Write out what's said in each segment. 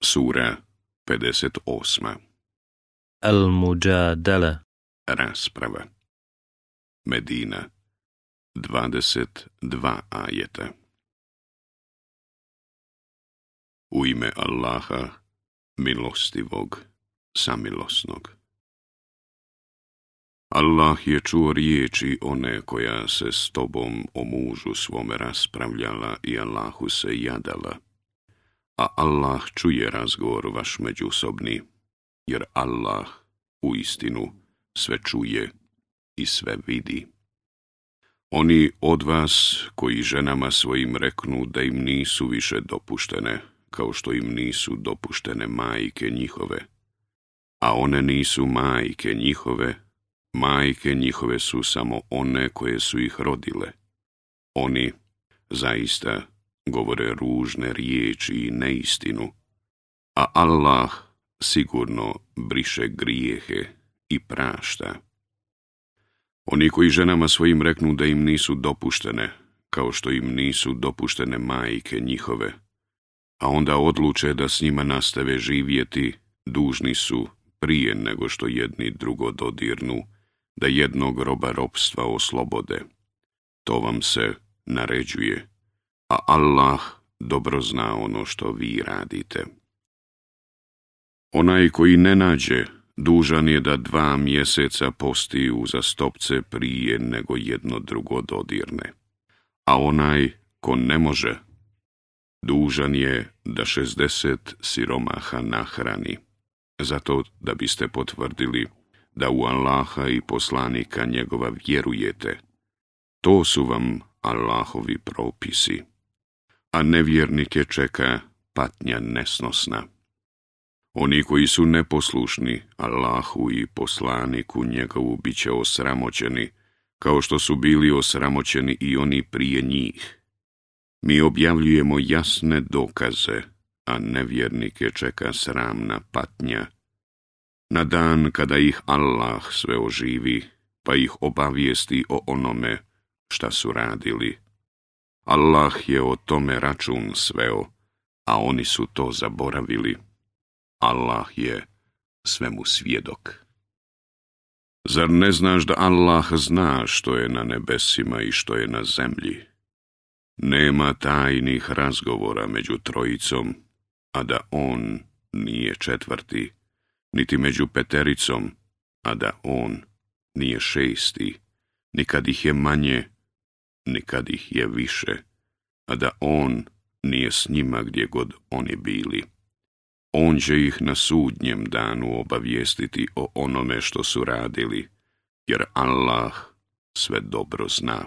Sura 58. Al-Mujadala Rasprava Medina 22 ajeta U ime Allaha, milostivog, samilosnog. Allah je čuo riječi one koja se s tobom o mužu svome raspravljala i Allahu se jadala a Allah čuje razgovor vaš međusobni, jer Allah u istinu sve čuje i sve vidi. Oni od vas koji ženama svojim reknu da im nisu više dopuštene, kao što im nisu dopuštene majke njihove, a one nisu majke njihove, majke njihove su samo one koje su ih rodile. Oni, zaista, govore ružne riječi i neistinu, a Allah sigurno briše grijehe i prašta. Oni koji ženama svojim reknu da im nisu dopuštene, kao što im nisu dopuštene majke njihove, a onda odluče da s njima nastave živjeti, dužni su, prije nego što jedni drugo dodirnu, da jednog roba ropstva oslobode. To vam se naređuje a Allah dobro zna ono što vi radite. Onaj koji ne nađe, dužan je da dva mjeseca posti stopce prije nego jedno drugo dodirne. A onaj ko ne može, dužan je da šestdeset siromaha nahrani, zato da biste potvrdili da u Allaha i poslanika njegova vjerujete. To su vam Allahovi propisi a nevjernike čeka patnja nesnosna. Oni koji su neposlušni Allahu i poslaniku njegovu bit će osramoćeni, kao što su bili osramoćeni i oni prije njih. Mi objavljujemo jasne dokaze, a nevjernike čeka sramna patnja. Na dan kada ih Allah sve oživi, pa ih obavijesti o onome šta su radili. Allah je o tome račun sveo, a oni su to zaboravili. Allah je svemu svjedok. Zar ne znaš da Allah zna što je na nebesima i što je na zemlji? Nema tajnih razgovora među trojicom, a da on nije četvrti, niti među petericom, a da on nije šesti, nikad ih je manje, nikad ih je više, a da on nije s njima gdje god oni bili. On će ih na sudnjem danu obavijestiti o onome što su radili, jer Allah sve dobro zna.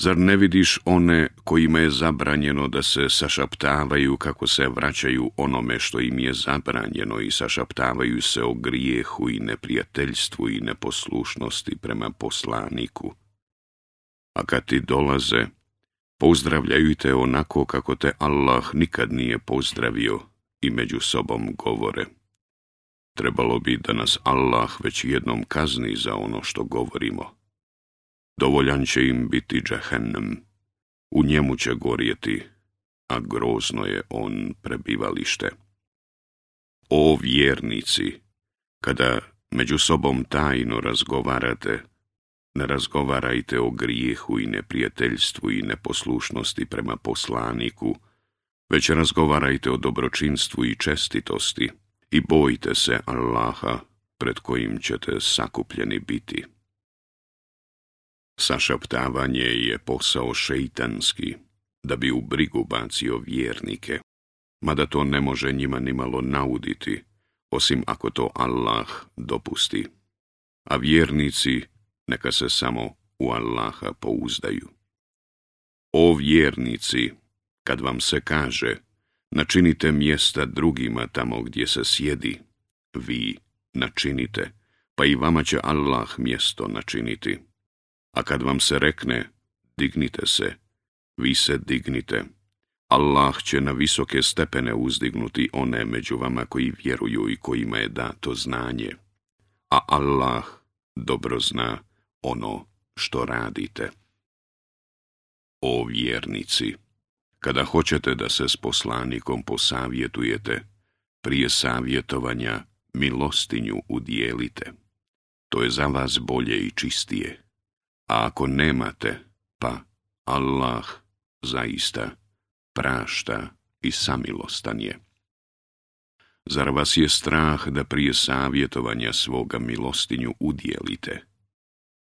Zar ne vidiš one kojima je zabranjeno da se sašaptavaju kako se vraćaju onome što im je zabranjeno i sašaptavaju se o grijehu i neprijateljstvu i neposlušnosti prema poslaniku? a kad ti dolaze, pozdravljaju te onako kako te Allah nikad nije pozdravio i među sobom govore. Trebalo bi da nas Allah već jednom kazni za ono što govorimo. Dovoljan će im biti džahennem, u njemu će gorjeti, a grozno je on prebivalište. O vjernici, kada među sobom tajno razgovarate, ne razgovarajte o grijehu i neprijateljstvu i neposlušnosti prema poslaniku, već razgovarajte o dobročinstvu i čestitosti i bojte se Allaha pred kojim ćete sakupljeni biti. Sašaptavanje je posao šeitanski, da bi u brigu bacio vjernike, mada to ne može njima nimalo nauditi, osim ako to Allah dopusti. A vjernici neka se samo u Allaha pouzdaju. O vjernici, kad vam se kaže, načinite mjesta drugima tamo gdje se sjedi, vi načinite, pa i vama će Allah mjesto načiniti. A kad vam se rekne, dignite se, vi se dignite. Allah će na visoke stepene uzdignuti one među vama koji vjeruju i kojima je dato znanje. A Allah dobro zna ono što radite. O vjernici, kada hoćete da se s poslanikom posavjetujete, prije savjetovanja milostinju udijelite. To je za vas bolje i čistije. A ako nemate, pa Allah zaista prašta i samilostan je. Zar vas je strah da prije savjetovanja svoga milostinju udijelite?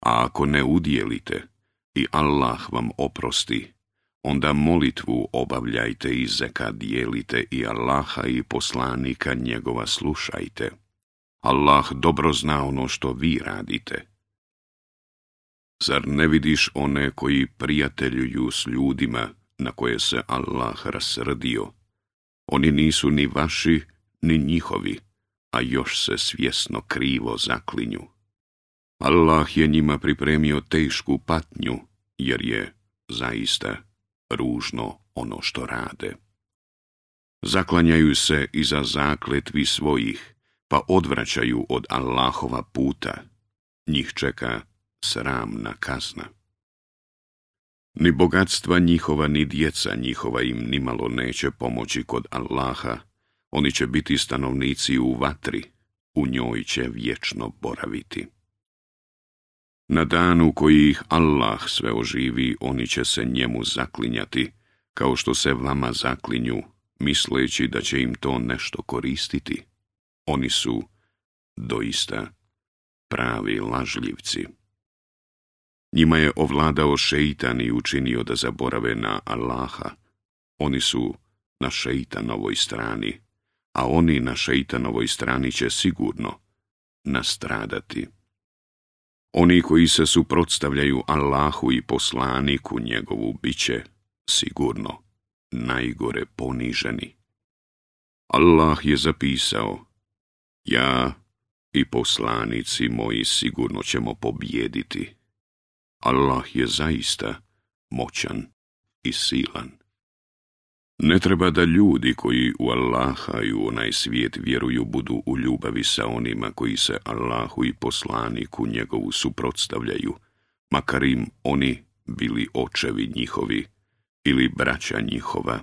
A ako ne udjelite i Allah vam oprosti, onda molitvu obavljajte i zeka dijelite i Allaha i poslanika njegova slušajte. Allah dobro zna ono što vi radite. Zar ne vidiš one koji prijateljuju s ljudima na koje se Allah rasrdio? Oni nisu ni vaši, ni njihovi, a još se svjesno krivo zaklinju. Allah je njima pripremio tešku patnju, jer je zaista ružno ono što rade. Zaklanjaju se iza zakletvi svojih, pa odvraćaju od Allahova puta. Njih čeka sramna kazna. Ni bogatstva njihova, ni djeca njihova im nimalo neće pomoći kod Allaha. Oni će biti stanovnici u vatri, u njoj će vječno boraviti. Na danu koji ih Allah sve oživi, oni će se njemu zaklinjati, kao što se vama zaklinju, misleći da će im to nešto koristiti. Oni su, doista, pravi lažljivci. Njima je ovladao šeitan i učinio da zaborave na Allaha. Oni su na šeitanovoj strani, a oni na šeitanovoj strani će sigurno nastradati. Oni koji se suprotstavljaju Allahu i poslaniku njegovu bit će, sigurno, najgore poniženi. Allah je zapisao, ja i poslanici moji sigurno ćemo pobjediti. Allah je zaista moćan i silan. Ne treba da ljudi koji u Allaha i u onaj svijet vjeruju budu u ljubavi sa onima koji se Allahu i poslaniku njegovu suprotstavljaju, makar im oni bili očevi njihovi, ili braća njihova,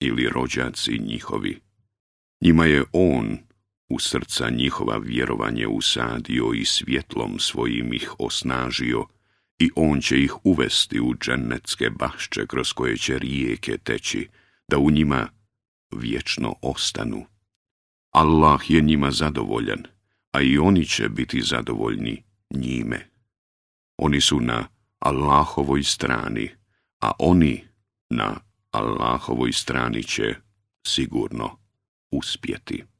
ili rođaci njihovi. Njima je On u srca njihova vjerovanje usadio i svjetlom svojim ih osnažio, i On će ih uvesti u džennetske bašče kroz koje će rijeke teći, da u njima vječno ostanu. Allah je njima zadovoljan, a i oni će biti zadovoljni njime. Oni su na Allahovoj strani, a oni na Allahovoj strani će sigurno uspjeti.